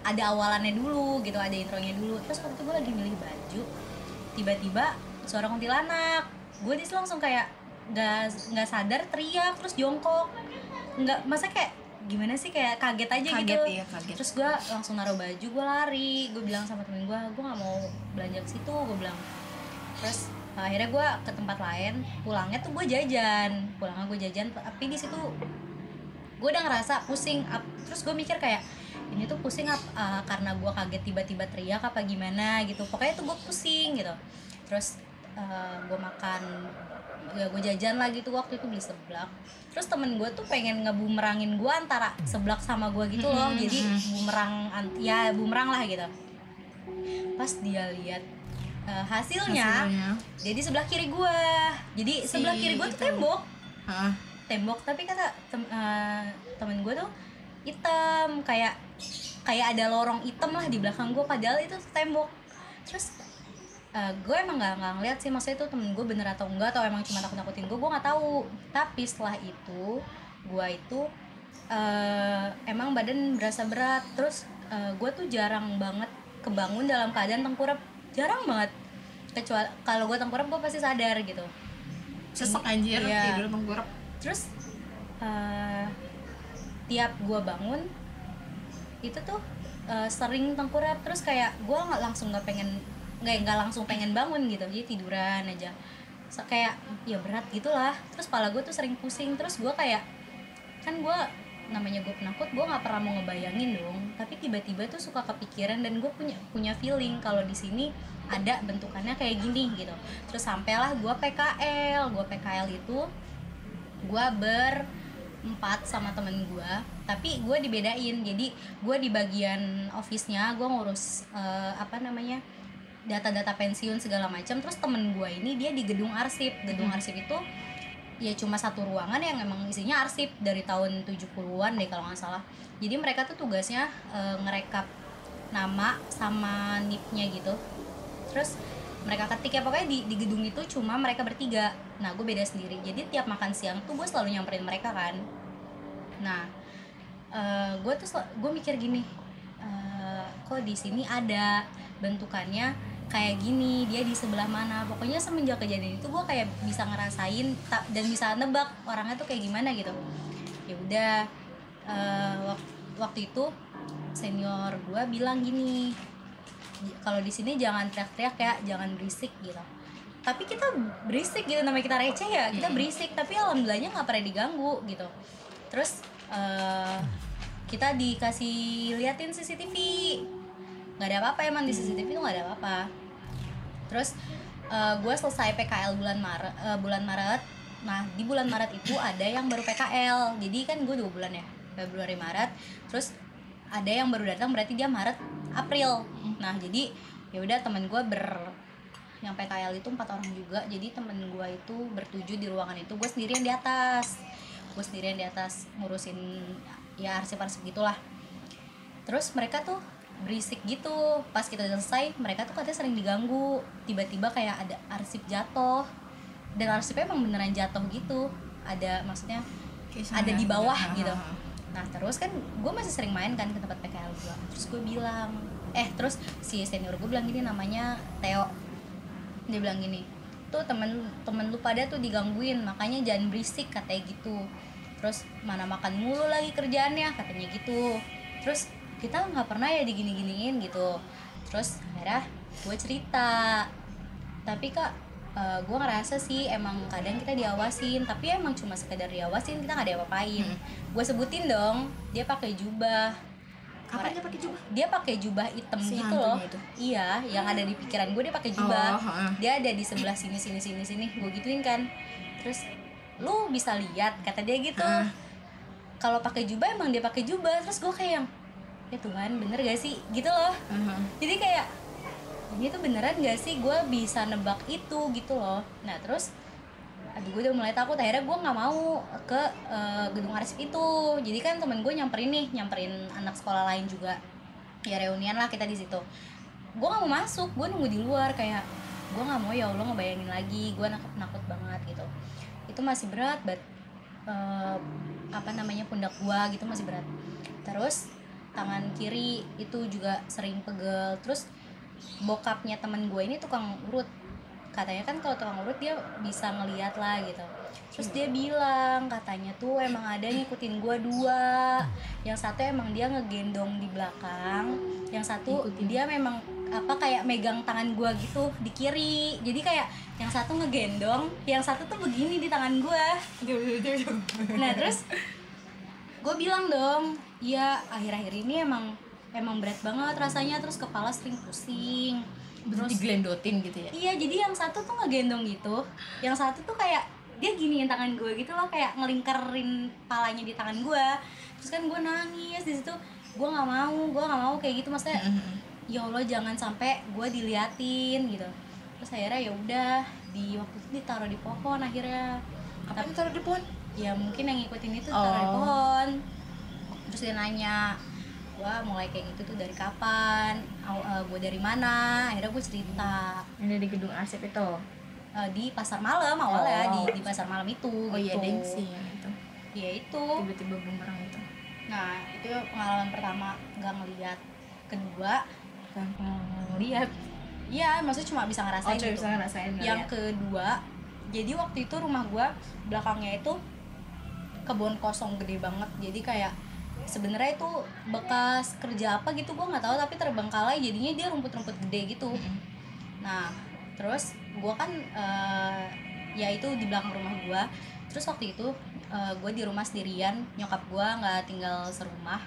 ada awalannya dulu gitu ada intronya dulu. Terus waktu itu gue lagi milih baju tiba-tiba suara kuntilanak. Gue di situ langsung kayak nggak nggak sadar teriak terus jongkok. Nggak masa kayak gimana sih kayak kaget aja
kaget
gitu
ya kaget.
Terus gue langsung naruh baju gue lari. Gue bilang sama temen gue gue nggak mau belanja ke situ. Gue bilang. Terus uh, akhirnya gue ke tempat lain. Pulangnya tuh gue jajan. Pulangnya gue jajan tapi di situ gue udah ngerasa pusing. Terus gue mikir kayak ini tuh pusing ap, uh, karena gue kaget tiba-tiba teriak apa gimana gitu. Pokoknya tuh gue pusing gitu. Terus gue makan ya gue jajan lagi tuh waktu itu beli seblak. Terus temen gue tuh pengen ngebumerangin gue antara seblak sama gue gitu loh.
Mm-mm,
jadi bumerang an- ya bumerang lah gitu. Pas dia lihat uh, hasilnya,
Hasilnya.
jadi sebelah kiri gue jadi
Si
sebelah kiri gue tuh tembok.
Hah.
tembok tapi kata tem, eh, temen gue tuh hitam kayak kayak ada lorong hitam lah di belakang gue padahal itu tembok. Terus eh, gue emang nggak nggak ngeliat sih maksudnya itu temen gue bener atau enggak atau emang cuma takut nakutin gue gue nggak tahu. Tapi setelah itu gue itu eh, emang badan berasa berat. Terus eh, gue tuh jarang banget kebangun dalam keadaan tengkurap. Jarang banget. Kecuali kalau gue tengkurap gue pasti sadar gitu.
Sesek anjir
Iya.
tidur tengkurap.
Terus eh, tiap gue bangun itu tuh eh, sering tengkurap. Terus kayak gue nggak langsung nggak pengen nggak nggak langsung pengen bangun gitu. Jadi tiduran aja. So, kayak ya berat gitulah. Terus pala gue tuh sering pusing. Terus gue kayak kan gue namanya gue penakut gue nggak pernah mau ngebayangin dong. Tapi tiba-tiba tuh suka kepikiran dan gue punya punya feeling kalau di sini ada bentukannya kayak gini gitu. Terus sampailah gue PKL gue PKL itu gue berempat sama temen gue tapi gue dibedain. Jadi gue di bagian office-nya gue ngurus eh, apa namanya data-data pensiun segala macam. Terus temen gue ini dia di gedung arsip. Gedung arsip itu ya cuma satu ruangan yang emang isinya arsip dari tahun 70-an deh kalau nggak salah. Jadi mereka tuh tugasnya eh, ngerekap nama sama nipnya gitu. Terus mereka ketik ya. Pokoknya di, di gedung itu cuma mereka bertiga nah gue beda sendiri. Jadi tiap makan siang tuh gue selalu nyamperin mereka kan. Nah gue tuh gue mikir gini eh, kok di sini ada bentukannya kayak gini dia di sebelah mana. Pokoknya semenjak kejadian itu gue kayak bisa ngerasain dan bisa nebak orangnya tuh kayak gimana gitu. Ya udah eh, wak- waktu itu senior gue bilang gini kalau di sini jangan teriak-teriak ya jangan berisik gitu tapi kita berisik gitu namanya kita receh ya kita berisik tapi alhamdulillahnya nggak pernah diganggu gitu. Terus eh, kita dikasih liatin CCTV nggak ada apa-apa emang di CCTV itu nggak ada apa-apa. Terus gue selesai PKL bulan Maret eh, bulan Maret. Nah di bulan Maret itu ada yang baru PKL jadi kan gue dua bulan ya Februari Maret. Terus ada yang baru datang berarti dia Maret April. Nah jadi ya udah temen gue ber yang PKL itu empat orang juga jadi temen gue itu bertujuh di ruangan itu. Gue sendirian di atas. Gue sendirian di atas ngurusin ya arsip-arsip gitulah. Terus mereka tuh berisik gitu. Pas kita selesai mereka tuh katanya sering diganggu. Tiba-tiba kayak ada arsip jatuh. Dan arsipnya emang beneran jatuh gitu. Ada maksudnya ada di
sana.
bawah
Ha,
gitu.
ha, ha.
nah terus kan gue masih sering main kan ke tempat PKL gue terus gue bilang eh terus si senior gue bilang gini namanya Theo dia bilang gini tuh temen temen lu pada tuh digangguin makanya jangan berisik katanya gitu. Terus mana makan mulu lagi kerjaannya katanya gitu. Terus kita nggak pernah ya digini-giniin gitu. Terus akhirnya gue cerita. Tapi kak gue ngerasa sih emang kadang kita diawasin tapi emang cuma sekedar diawasin kita nggak ada apa-apain.
Hmm.
gue sebutin dong dia pakai jubah
Apa dia pakai jubah?
dia pakai jubah hitam
Si
gitu loh.
itu?
iya yang ada di pikiran gue dia pakai jubah.
Oh, ha.
dia ada di sebelah sini sini sini sini. Gue gituin kan. Terus lu bisa lihat kata dia gitu.
Ah.
kalau pakai jubah emang dia pakai jubah. Terus gue kayak yang ya Tuhan bener gak sih? Gitu loh.
Aha.
jadi kayak ini tuh beneran gak sih? Gue bisa nebak itu gitu loh. Nah terus aduh gue udah mulai takut. Akhirnya gue nggak mau ke eh, gedung arsip itu. Jadi kan temen gue nyamperin nih nyamperin anak sekolah lain juga. Ya reunian lah kita di situ. Gue nggak mau masuk. Gue nunggu di luar. Kayak gue nggak mau ya allah ngebayangin lagi. Gue nakut nakut banget gitu. Itu masih berat but eh, apa namanya pundak gue gitu masih berat. Terus tangan kiri itu juga sering pegel. Terus bokapnya temen gue ini tukang urut katanya kan kalau tukang urut dia bisa ngeliat lah gitu. Terus dia bilang katanya tuh emang ada yang ngikutin gue dua. Yang satu emang dia ngegendong di belakang yang satu dia memang apa kayak megang tangan gue gitu di kiri. Jadi kayak yang satu ngegendong yang satu tuh begini di tangan gue nah terus gue bilang dong iya akhir-akhir ini emang emang berat banget rasanya. Terus kepala sering pusing
Terus digelendotin gitu ya.
iya jadi yang satu tuh ngegendong gitu. Yang satu tuh kayak dia giniin tangan gue gitu loh kayak ngelingkerin palanya di tangan gue. Terus kan gue nangis di situ gue nggak mau gue nggak mau kayak gitu. Maksudnya ya allah jangan sampai gue diliatin gitu. Terus akhirnya ya udah di waktu itu ditaruh di pohon akhirnya.
Apa yang taruh di pohon?
ya mungkin yang ngikutin itu taruh di
Oh.
pohon. Terus dia nanya gua mulai kayak gitu tuh dari kapan gue dari mana akhirnya gue cerita
ada di gedung arsip itu.
eh, di pasar malam awalnya
Oh.
di di pasar malam itu
Oh iya,
gitu.
deng sih yang itu.
Iya itu
Tiba-tiba bumerang itu.
nah itu pengalaman pertama nggak ngeliat kedua
Gampang.
ngeliat iya maksudnya cuma bisa
Oh,
ngerasain
cuma
gitu.
bisa ngerasain
yang
ngeliat.
kedua jadi waktu itu rumah gua belakangnya itu kebun kosong gede banget jadi kayak sebenarnya itu bekas kerja apa gitu gua nggak tahu tapi terbengkalai jadinya dia rumput-rumput gede gitu. Nah terus gua kan eh, ya itu di belakang rumah gua. Terus waktu itu eh, gua di rumah sendirian nyokap gua nggak tinggal serumah.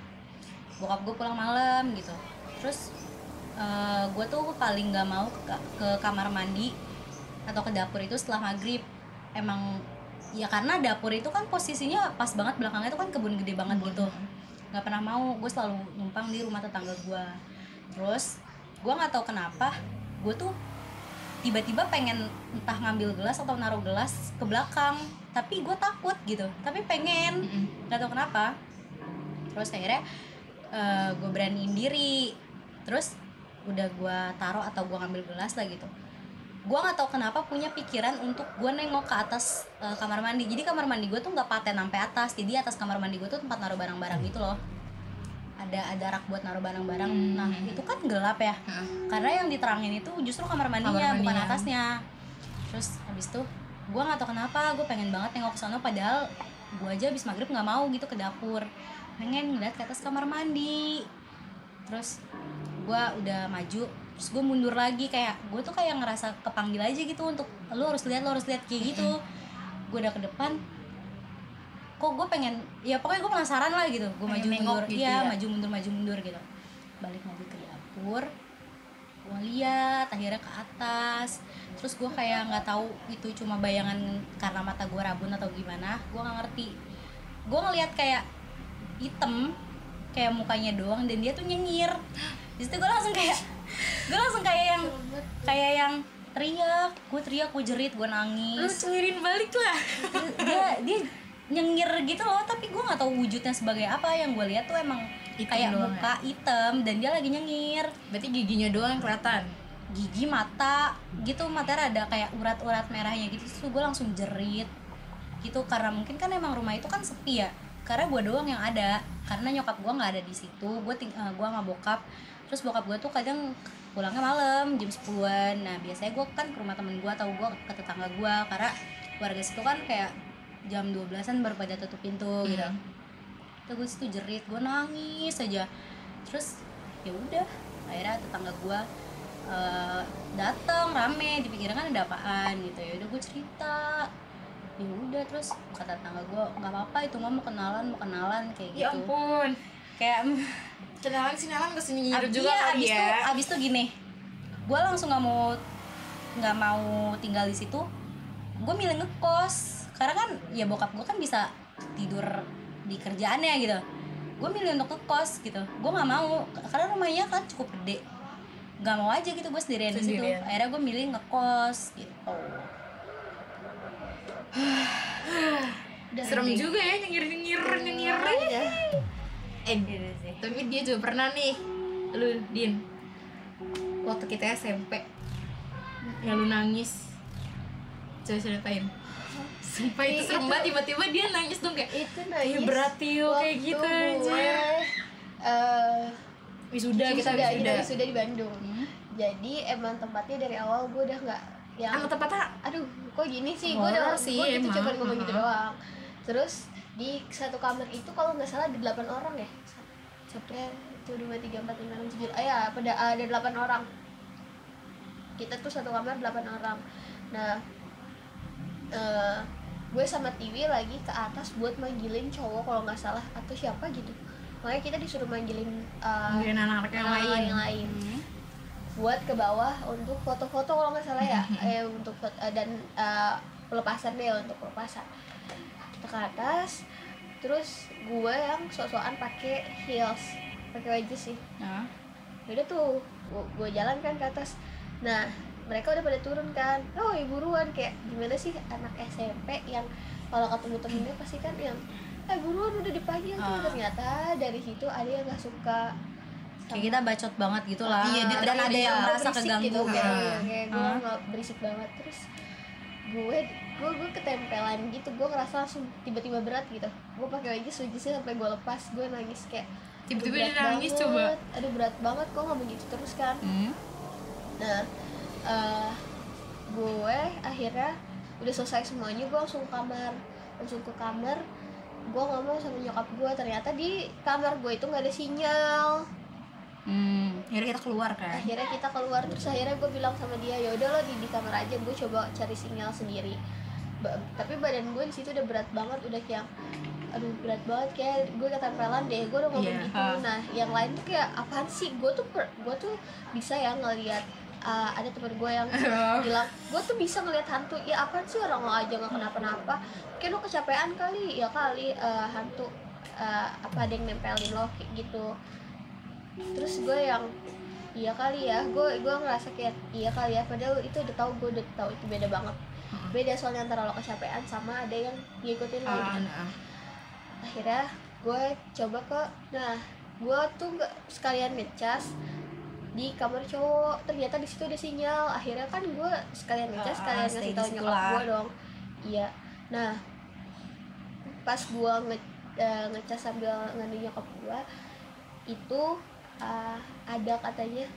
Bokap gue pulang malam gitu. Terus eh, gue tuh paling nggak mau ke, ke kamar mandi atau ke dapur itu setelah maghrib. Emang ya karena dapur itu kan posisinya pas banget belakangnya itu kan kebun gede banget gitu nggak pernah mau. Gue selalu numpang di rumah tetangga gue terus gue nggak tahu kenapa gue tuh tiba-tiba pengen entah ngambil gelas atau naruh gelas ke belakang. Tapi gue takut gitu. Tapi pengen. Nggak tahu kenapa. Terus akhirnya gue beraniin diri. Terus udah gue taruh atau gue ngambil gelas lah gitu gue nggak tahu kenapa punya pikiran untuk gue nengok ke atas eh, kamar mandi. Jadi kamar mandi gue tuh nggak paten sampai atas. Jadi atas kamar mandi gue tuh tempat naruh barang-barang gitu loh. Ada ada rak buat naruh barang-barang.
Hmm.
nah itu kan gelap ya.
Hah.
karena yang diterangin itu justru kamar mandinya
Kamar
bukan
mandinya.
atasnya. Terus habis itu gue nggak tahu kenapa gue pengen banget nengok ke sana padahal gue aja habis maghrib nggak mau gitu ke dapur. Pengen ngeliat ke atas kamar mandi. Terus gue udah maju terus gue mundur lagi kayak gue tuh kayak ngerasa kepanggil aja gitu untuk lo harus lihat lo harus lihat kayak gitu. Gue udah ke depan kok gue pengen ya pokoknya gue penasaran lah gitu gue maju mundur.
gitu
iya
ya.
maju mundur maju mundur gitu. Balik lagi ke dapur gue lihat akhirnya ke atas. Terus gue kayak nggak tahu itu cuma bayangan karena mata gue rabun atau gimana gue nggak ngerti. Gue ngelihat kayak hitam kayak mukanya doang dan dia tuh nyengir di situ gue langsung kayak gue langsung kayak yang kayak yang teriak gue teriak gue jerit gue
Lu
nangis
cairin balik lah.
dia dia nyengir gitu loh tapi gue nggak tahu wujudnya sebagai apa. Yang gue lihat tuh emang kayak
doang
muka hitam dan dia lagi nyengir.
Berarti giginya doang yang kelihatan.
gigi mata gitu. Matanya ada kayak urat-urat merahnya gitu. Terus gue langsung jerit gitu. Karena mungkin kan emang rumah itu kan sepi ya. Karena gue doang yang ada. Karena nyokap gue nggak ada di situ. Gue ting eh, gue nggak bokap terus bokap gue tuh kadang pulangnya malam jam 10-an nah biasanya gue kan ke rumah temen gue atau gue ke tetangga gue karena warga situ kan kayak jam 12-an baru pada tutup pintu gitu.
Mhm.
terus gue situ jerit gue nangis aja. Terus ya udah akhirnya tetangga gue eh, datang rame. Dipikirnya kan ada apaan gitu. Ya udah gue cerita. Ya udah terus kata tetangga gue nggak apa-apa itu mah mau kenalan mau kenalan kayak
ya
gitu.
ampun
kayak <laughs>
kenalan sih kenalan ke sini nyiru
Ab-
juga
iya, abis
ya?
tuh abis tuh gini. Gue langsung nggak mau nggak mau tinggal di situ. Gue milih ngekos. Karena kan ya bokap gue kan bisa tidur di kerjaannya gitu. Gue milih untuk ngekos gitu. Gue nggak mau karena rumahnya kan cukup gede. Nggak mau aja gitu gue sendirian di situ.
Sendirian.
akhirnya gue milih ngekos gitu. <sighs>
Serem juga ya nyengir nyengir nyengir
Iya.
Eh
gitu sih
tapi dia juga pernah nih lu din. Waktu kita SMP yang lu nangis. Coba ceritain. Sumpah itu serem banget. Tiba-tiba dia nangis dong kayak
itu nangis
Tio, kayak gitu aja.
eh,
wisuda kita
wisuda, kita
wisuda.
wisuda di Bandung.
Hmm.
jadi emang tempatnya dari awal gue udah nggak yang
sama tempatnya
aduh kok gini sih? Gue
Horor
udah
sih,
gue gitu
emang.
cuma ngomong gitu
Mhm.
doang. Terus di satu kamar itu kalau nggak salah ada delapan orang ya? Satu itu dua tiga empat lima enam tujuh ah ya pada ada delapan orang. Kita tuh satu kamar delapan orang. Nah eh, gue sama Tiwi lagi ke atas buat manggilin cowok kalau nggak salah atau siapa gitu. Makanya kita disuruh manggilin eh,
Mungkin anak-anak yang
anak-anak
lain.
yang lain. Buat ke bawah untuk foto-foto kalau nggak salah ya. Eh untuk foto, eh, dan eh, pelepasan deh untuk pelepasan ke atas terus gue yang sok-sokan pakai heels pakai baju sih.
Nah,
udah tuh gue jalan kan ke atas. Nah mereka udah pada turun kan. Oh ibu buruan kayak gimana sih anak SMP yang kalau ketemu temennya pasti kan yang eh buruan udah dipanggil tuh.
Ah.
ternyata dari situ ada yang nggak suka
kayak kita bacot banget gitu lah.
Iya, dia
dan ada yang merasa keganggu.
gitu,
gitu.
kayak, kayak gue nggak berisik banget. Terus gue gue gue ketempelan gitu gue ngerasa langsung tiba-tiba berat gitu. Gue pakai baju sujisnya sampai gue lepas gue nangis kayak
Tiba-tiba
"Aduh,
dia
berat
nangis,
banget,
coba."
aduh berat banget kok nggak begitu terus kan?
Hmm.
nah eh, gue akhirnya udah selesai semuanya gue langsung ke kamar. Langsung ke kamar gue ngomong sama nyokap gue ternyata di kamar gue itu nggak ada sinyal
Hmm.
akhirnya kita keluar kan?
Akhirnya kita keluar terus akhirnya gue bilang sama dia ya udah lo di, di kamar aja gue coba cari sinyal sendiri. Ba- tapi badan gue di situ udah berat banget udah kayak aduh berat banget kayak gue ketempelan deh gue udah ngomong
Iya.
gitu
Ah.
nah yang lain tuh kayak apaan sih? Gue tuh gue tuh bisa ya ngelihat uh, ada teman gue yang <laughs> bilang gue tuh bisa ngelihat hantu. Ya apaan sih orang lo aja nggak kenapa-napa? Kayak lo kecapean kali. Ya kali uh, hantu uh, apa ada yang nempelin lo kayak gitu terus gue yang iya kali ya gue gue ngerasa kayak iya kali ya padahal itu udah tahu gue udah tahu itu beda banget. Beda soalnya antara lo kecapean sama ada yang ngikutin lo
Ah,
gitu.
nah.
akhirnya gue coba ke nah gue tuh nggak sekalian ngecas di kamar cowok ternyata di situ ada sinyal. Akhirnya kan gue sekalian ngecas
Ah,
sekalian
stay
ngasih
situ
nyokap gue dong. Iya. Nah pas gue nge eh, ngecas sambil ngadu nyokap gue itu ah, ada katanya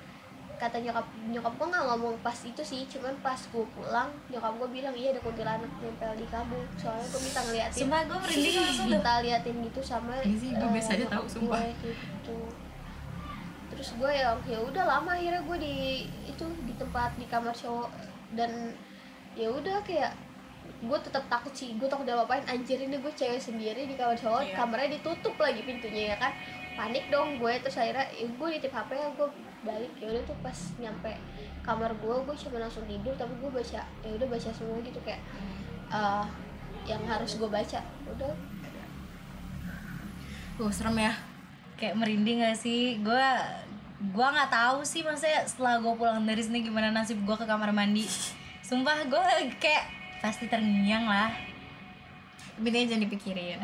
kata nyokap nyokap gue nggak ngomong pas itu sih cuman pas gue pulang nyokap gue bilang iya ada kuntilanak nempel di kamu soalnya gue minta ngeliatin
Sumpah gue merinding <laughs> langsung.
Minta liatin gitu sama
Iya sih, gue
eh,
biasa aja
nyokap
tahu, sumpah.
gue, gitu. Terus gue yang ya udah lama akhirnya gue di itu di tempat di kamar cowok. Dan ya udah kayak gue tetap takut sih gue takut ada apain anjir ini gue cewek sendiri di kamar cowok
Iya.
kamarnya ditutup lagi pintunya ya kan panik dong gue terus akhirnya ya gue nitip hp ya gue balik. Ya udah tuh pas nyampe kamar gue gue cuma langsung tidur tapi gue baca ya udah baca semua gitu kayak eh, yang harus gue baca. Udah.
Wah, serem ya.
Kayak merinding gak sih? Gue gue nggak tahu sih maksudnya setelah gue pulang dari sini gimana nasib gue ke kamar mandi. Sumpah gue kayak pasti terngiang lah.
Intinya jangan dipikirin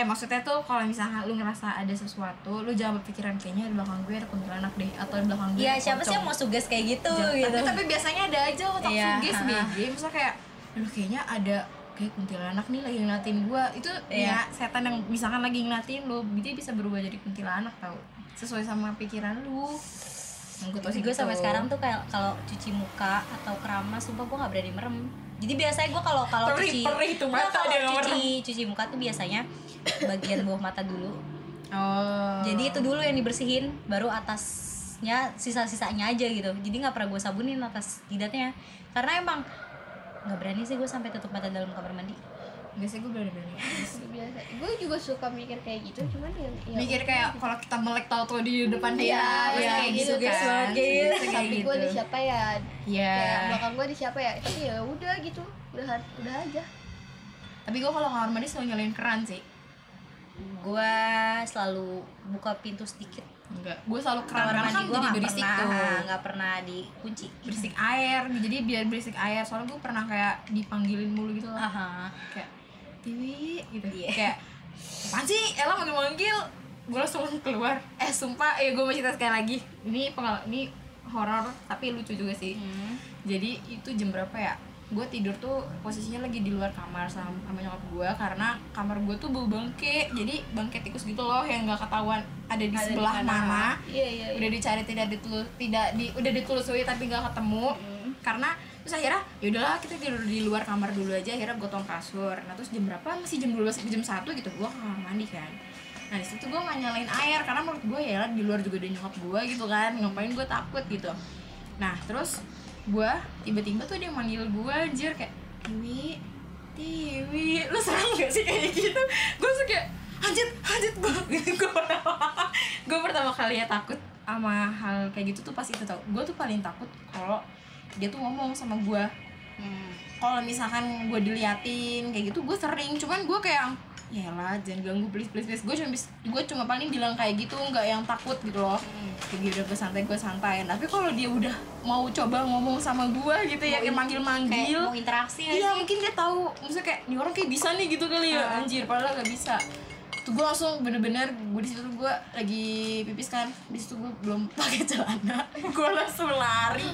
Eh maksudnya tuh kalau misalnya lu ngerasa ada sesuatu Lu jangan berpikiran kayaknya di belakang gue ada kuntilanak deh Atau di belakang gue
Iya siapa sih
pocong."
yang mau suges kayak gitu
Jangan-
gitu
tapi, tapi biasanya ada aja otak
Iya,
suges. BG Misalnya kayak Aduh kayaknya ada kayak kuntilanak nih lagi ngeliatin gue itu
Iya.
ya setan yang misalkan lagi ngeliatin lo dia bisa berubah jadi kuntilanak tau sesuai sama pikiran lu gue gitu.
sampai sekarang tuh kayak kalau cuci muka atau keramas sumpah gue nggak berani merem jadi biasanya gue kalau kalau cuci
perih tuh mata dia
cuci cuci muka tuh biasanya <coughs> bagian bawah mata dulu.
Oh.
Jadi itu dulu yang dibersihin baru atasnya sisa-sisanya aja gitu. Jadi nggak pernah gue sabunin atas jidatnya karena emang nggak berani sih gue sampai tutup mata dalam kamar mandi
biasanya gue berani berani
biasa. Gue juga suka mikir kayak gitu cuman yang ya
mikir kayak kalau kita melek tau tuh di depan dia
Iya,
pasti
iya,
kayak
gitu
gitu
kan.
kan.
Gitu.
Kayak
samping
gitu.
gue di siapa ya?
Iya.
kayak belakang gue di siapa ya? Tapi ya udah gitu udah udah aja.
Tapi gue kalau kamar mandi selalu nyalain keran sih.
Gue selalu buka pintu sedikit.
Enggak gue selalu keran.
Kamar
karena
mandi
kan
gue
jadi
nggak
berisik
pernah
tuh.
nggak pernah dikunci.
Berisik air jadi biar berisik air. Soalnya gue pernah kayak dipanggilin mulu gitu lah.
Aha.
kayak Tiwi gitu
Iya.
kayak apaan sih Ella manggil manggil gue langsung keluar eh sumpah ya gue mau cerita sekali lagi ini pengal ini horor tapi lucu juga sih
Hmm.
jadi itu jam berapa ya gue tidur tuh posisinya lagi di luar kamar sama, sama nyokap gue karena kamar gue tuh bau bangke jadi bangke tikus gitu loh yang nggak ketahuan ada di
Ada di
sebelah
mana.
mana
iya iya iya.
udah dicari tidak ditulus tidak di udah ditelusuri tapi nggak ketemu
Hmm.
karena terus akhirnya yaudahlah kita tidur di luar kamar dulu aja. Akhirnya gotong kasur. Nah terus jam berapa? Masih jam 12 jam satu gitu. Gue kamar mandi kan. Nah di situ gue nggak nyalain air karena menurut gue ya di luar juga ada nyokap gue gitu kan. Ngapain gue takut gitu. Nah terus gue tiba-tiba tuh dia manggil gue anjir kayak Tiwi Tiwi. Lu serem gak sih kayak gitu? Gue suka anjir anjir. Gue gue pertama gue pertama kali ya takut sama hal kayak gitu tuh pas itu tau. Gue tuh paling takut kalau dia tuh ngomong sama gue
Hmm.
kalau misalkan gue diliatin kayak gitu gue sering. Cuman gue kayak ya lah jangan ganggu please please please. Gue cuma gue cuma paling bilang kayak gitu nggak yang takut gitu loh. Kayak gitu gue santai gue santai. Tapi kalau dia udah mau coba ngomong sama gue gitu ya kayak manggil
kayak
manggil
mau interaksi
iya mungkin dia tahu. Maksudnya kayak ini orang kayak bisa nih gitu kali ya
Ah.
anjir padahal nggak bisa tuh gue langsung bener-bener gue di situ tuh gue lagi pipis kan di situ gue belum <laughs> pakai celana. Gue langsung lari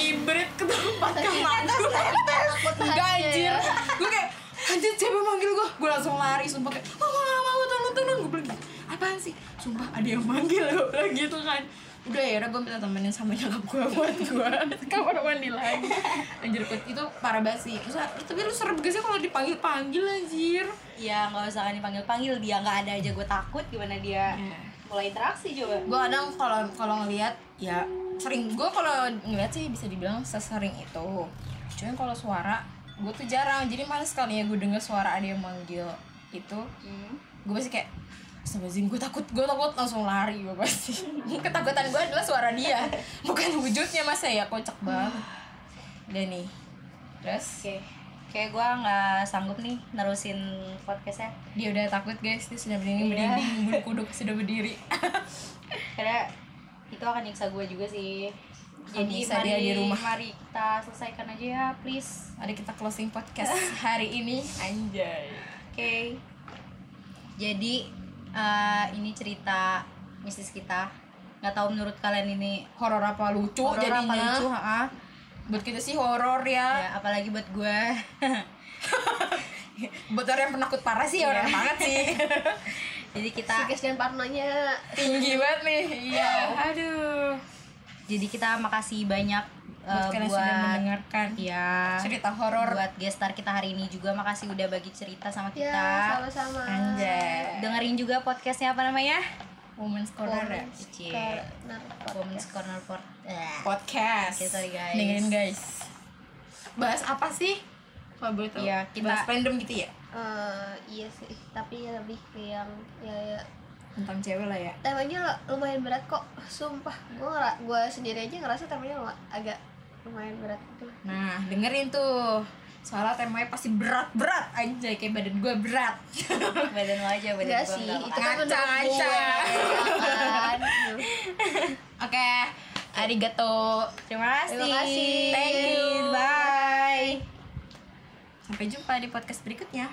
ibrit ke tempat kamar gue anjir.
Ya.
Gue kayak Anjir siapa manggil gue Gue langsung lari Sumpah kayak Oh gue gak mau tolong tolong Gue bilang gitu Apaan sih? Sumpah ada yang manggil Gue bilang gitu kan. Udah ya udah gue minta temenin sama nyokap gue Buat gue Kamar <laughs> mandi lagi. Anjir itu parah banget sih. Terus, Tapi lu serem gak sih kalau dipanggil-panggil anjir
ya nggak usah kan dipanggil panggil dia nggak ada aja gue takut gimana dia
Iya.
mulai interaksi coba.
Gue kadang kalau kalau ngelihat Ya sering Gue kalau ngeliat sih bisa dibilang sesering itu. Cuman kalau suara Gue tuh jarang Jadi males sekali ya gue denger suara ada yang manggil Itu.
Hmm.
gue pasti kayak Astagfirullahaladzim, gue takut, gue takut langsung lari gue pasti. <laughs> Ketakutan gue adalah suara dia Bukan wujudnya masa ya, kocak banget. <sighs> Udah nih Terus?
Oke kayak gue nggak sanggup nih nerusin podcastnya.
Dia udah takut guys, dia sudah berdiri,
Iya.
berdiri, bulu kuduk sudah berdiri. <laughs>
Karena itu akan nyiksa gue juga sih. Jadi mari,
dia di rumah.
mari kita selesaikan aja ya please.
Mari kita closing podcast <laughs> hari ini. Anjay.
Oke. Jadi eh, ini cerita mistis kita. Nggak tahu menurut kalian ini
Horor apa lucu
horor
jadinya.
apa lucu ha?
Buat kita sih horor ya.
Ya apalagi buat gue <laughs>
Buat orang yang penakut parah sih,
Iya.
orang banget sih. <laughs>
Jadi kita
Sigas dan parnonya
Tinggi <laughs> banget nih. Iya, aduh.
Jadi kita makasih banyak
Buat kalian sudah mendengarkan
ya
cerita horor.
buat gestar kita hari ini juga. Makasih udah bagi cerita sama kita.
ya sama-sama.
Anjay.
Dengerin juga podcastnya apa namanya
Women's Corner ya?
Corner
Women's Corner eh.
podcast.
Oke, sorry, guys.
Dengerin guys. Bahas apa sih? Kalau boleh tahu.
Iya, kita-
Bahas random gitu ya.
Eh, iya sih tapi lebih ke yang ya, ya
Tentang cewek lah ya.
temanya lu- lumayan berat kok sumpah gue gue sendiri aja ngerasa temanya agak lumayan berat gitu
Nah, dengerin tuh. Soalnya temanya pasti berat-berat Anjay, kayak badan gue berat. <laughs>
Badan lo aja badan gua
sih itu kan gue ya kan
Oke, arigato.
Terima kasih.
Terima kasih.
thank you. Bye.
Sampai jumpa di podcast berikutnya